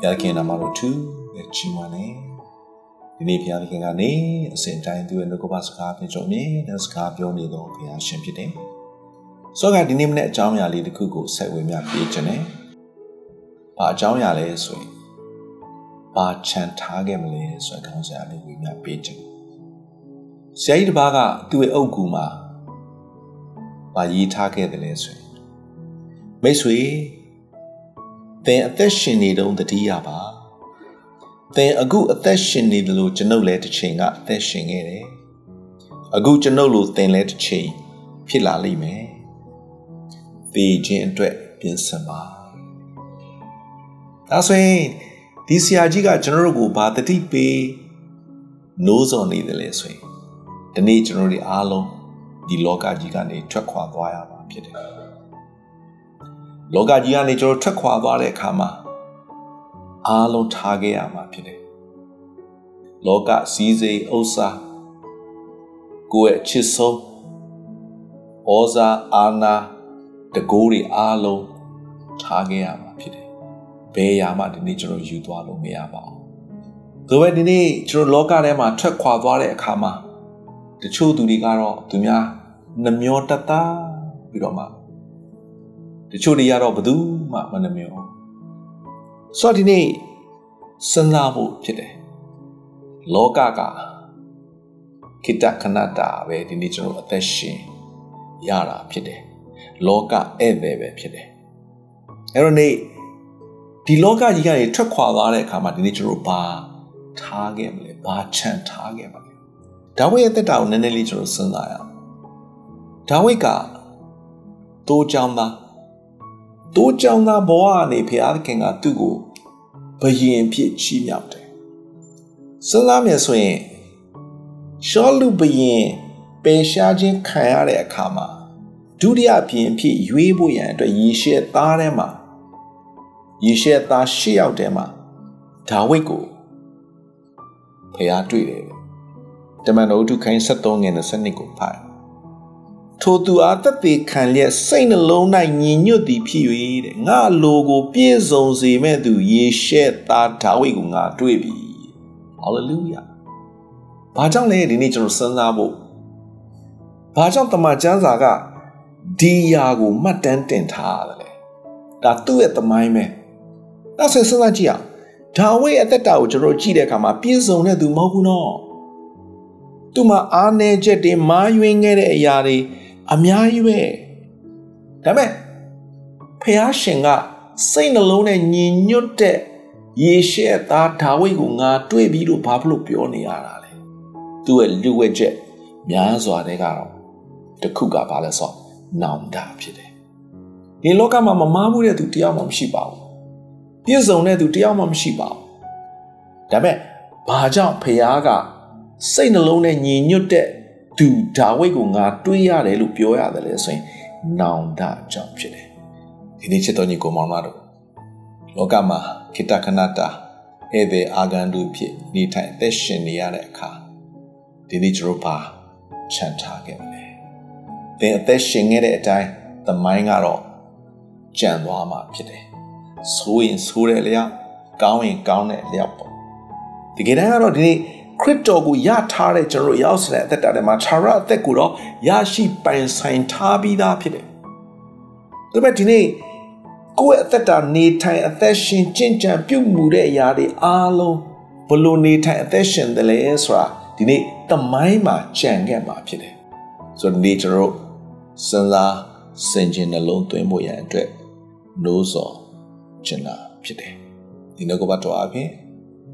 ဘုရားခင်နာမတော်သူရဲ့ချီးမွမ်းနေဒီနေ့ဘုရားခင်ကနေအစဉ်တိုင်းသူရဲ့နှုတ်ကပစကားပြင်ကြုံမြင်တဲ့စကားပြောနေတော့ဘုရားရှင်ဖြစ်တယ်။ဆိုတော့ဒီနေ့မနေ့အကြောင်းအရာလေးတစ်ခုကိုဆက်ဝင်မြပြေးခြင်းနဲ့ဘာအကြောင်းအရာလဲဆိုရင်ဘာချန်ထားခဲ့မလဲဆိုတဲ့ခေါင်းစဉ်လေးဝင်မြပြေးခြင်းဆရာကြီးတစ်ပါးကသူ့ရဲ့အုပ်ကူမှာဘာရေးထားခဲ့တယ်လဲဆိုရင်မိတ်ဆွေ သင်အသက်ရှင်နေတုန်းတတိယပါသင်အခုအသက်ရှင်နေတယ်လို့ကျွန်ုပ်လည်းတစ်ချိန်ကအသက်ရှင်ခဲ့တယ်အခုကျွန်ုပ်လို့သင်လည်းတစ်ချိန်ဖြစ်လာလိမ့်မယ်သေခြင်းအတွက်ပြင်ဆင်ပါဒါဆိုရင်ဒီဆရာကြီးကကျွန်တော်တို့ကိုဘာတတိပေးနိုးစော်နေတယ်လဲဆိုရင်ဒီနေ့ကျွန်တော်တို့အားလုံးဒီလောကကြီးကနေထွက်ခွာသွားရမှာဖြစ်တယ် လောကကြီးကနေကျွန်တော်ထွက်ခွာသွားတဲ့အခါမှာအားလုံးထားခဲ့ရမှာဖြစ်တယ်လောကစည်းစိမ်ဥစ္စာကိုယ့်ရဲ့ချစ်ဆုံးဩဇာအာဏာတကိုးတွေအားလုံးထားခဲ့ရမှာဖြစ်တယ်ဘယ်ရာမှဒီနေ့ကျွန်တော်ယူသွားလို့မရပါဘူးဒါပေမဲ့ဒီနေ့ကျွန်တော်လောကထဲမှာထွက်ခွာသွားတဲ့အခါမှာတချို့သူတွေကတော့သူများနှမျောတတ်တာပြီးတော့မှ တချို့တွေကတော့ဘယ်သူမှမနှမျောဆိုတော့ဒီနေ့စဉ်းစားဖို့ဖြစ်တယ်လောကကခိတခဏတာပဲဒီနေ့ကျွန်တော်အသက်ရှင်ရတာဖြစ်တယ်လောကဧည့်သည်ပဲဖြစ်တယ်အဲ့တော့နေ့ဒီလောကကြီးကနေထွက်ခွာသွားတဲ့အခါမှာဒီနေ့ကျွန်တော်ဘာထားခဲ့မလဲဘာချန်ထားခဲ့မလဲဒါဝိရဲ့တက်တာကိုနည်းနည်းလေးကျွန်တော်စဉ်းစားရအောင်ဒါဝိကတိုးကြောင်းသား တိုးကြောင်းသားဘဝကနေဖျားခင်ကသူ့ကိုဘယင်ဖြစ်ချီးမြှောက်တယ်စဉ်းစားမယ်ဆိုရင်ရှောလူဘယင်ပယ်ရှားခြင်းခံရတဲ့အခါမှာဒုတိယဘယင်ဖြစ်ရွေးဖို့ရန်အတွက်ယေရှဲသားထဲမှာယေရှဲသား၈ယောက်ထဲမှာဒါဝိဒ်ကိုဖျားတွေ့တယ်တမန်တော်ဒုခိုင်း73ငယ်22ကိုဖတ် ထိုသူအားသက်သေခံလျက်စိတ်နှလုံး၌ညီညွတ်သည်ဖြစ်၍တဲ့ငါလိုကို ပြည့်စုံစေမဲ့သူယေရှဲသားဒါဝိဒ်ကိုငါတွေ့ပြီဟာလေလုယာဘာကြောင့်လဲဒီနေ့ကျွန်တော်စဉ်းစားဖို့ဘာကြောင့်တမန်ကျမ်းစာကဒီယာကိုမှတ်တမ်းတင်ထားရတယ်လဲဒါသူ့ရဲ့သမိုင်းပဲဒါဆိုစဉ်းစားကြည့်အောင်ဒါဝိဒ်အသက်တာကိုကျွန်တော်ကြည့်တဲ့အခါမှာပြည့်စုံတဲ့သူမဟုတ်ဘူးနော်သူမှာအားနည်းချက်တွေမာယွင်းခဲ့တဲ့အရာတွေ အများကြီးပဲဒါပေမဲ့ဖះရှင်ကစိတ်နှလုံးနဲ့ညီညွတ်တဲ့ယေရှဲသားဒါဝိဒ်ကိုငါတွေ့ပြီးလို့ဘာဖြစ်လို့ပြောနေရတာလဲသူ့ရဲ့လူဝဲချက်များစွာတဲ့ကတော့တခုကဘာလဲဆိုနောင်တဖြစ်တယ်ဒီလောကမှာမမားဘူးတဲ့သူတယောက်မှမရှိပါဘူးပြည့်စုံတဲ့သူတယောက်မှမရှိပါဘူးဒါပေမဲ့ဘာကြောင့်ဖះကစိတ်နှလုံးနဲ့ညီညွတ်တဲ့ သူဒါဝိဒ်ကိုငါတွေးရတယ်လို့ပြောရတယ်လေဆိုရင်နောင်တကြောင့်ဖြစ်တယ်ဒီနေ့ချစ်တော်ညီကိုမောင်မတို့လောကမှာခိတခဏတာဧည့်သည်အာဂန်တို့ဖြစ်နေထိုင်အသက်ရှင်နေရတဲ့အခါဒီနေ့ကျွန်တော်ပါချန်ထားခဲ့တယ်သင်အသက်ရှင်ခဲ့တဲ့အတိုင်းသမိုင်းကတော့ကြံသွားမှာဖြစ်တယ်ဆိုးရင်ဆိုးတဲ့လျောက်ကောင်းရင်ကောင်းတဲ့လျောက်ပေါ့ဒီကနေ့ကတော့ဒီနေ့ ခရစ်တော်ကိုယထားတဲ့ကျွန်တော်ရောက်စတဲ့အသက်တာထဲမှာခြာရအသက်ကိုတော့ရရှိပိုင်ဆိုင်ထားပြီးသားဖြစ်တယ်။ဒါပေမဲ့ဒီနေ့ကိုယ့်ရဲ့အသက်တာနေထိုင်အသက်ရှင်ကျင့်ကြံပြုမှုတဲ့အရာတွေအားလုံးဘလို့နေထိုင်အသက်ရှင်တယ်လဲဆိုတာဒီနေ့တမိုင်းမှာကြံခဲ့မှာဖြစ်တယ်။ဆိုတော့ဒီနေ့ကျွန်တော်စဉ်းစားစင်ကျင်နှလုံးသွင်းဖို့ရန်အတွက်နိုးစော်ကျင်လာဖြစ်တယ်။ဒီနောက်ကဘတော်အပြင်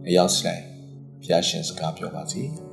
အရောက်စတိုင်း ဘုရားရှင်စကားပြောပါစေ။